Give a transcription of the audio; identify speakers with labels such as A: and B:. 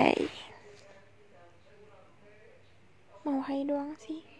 A: bye mau hai doang sih.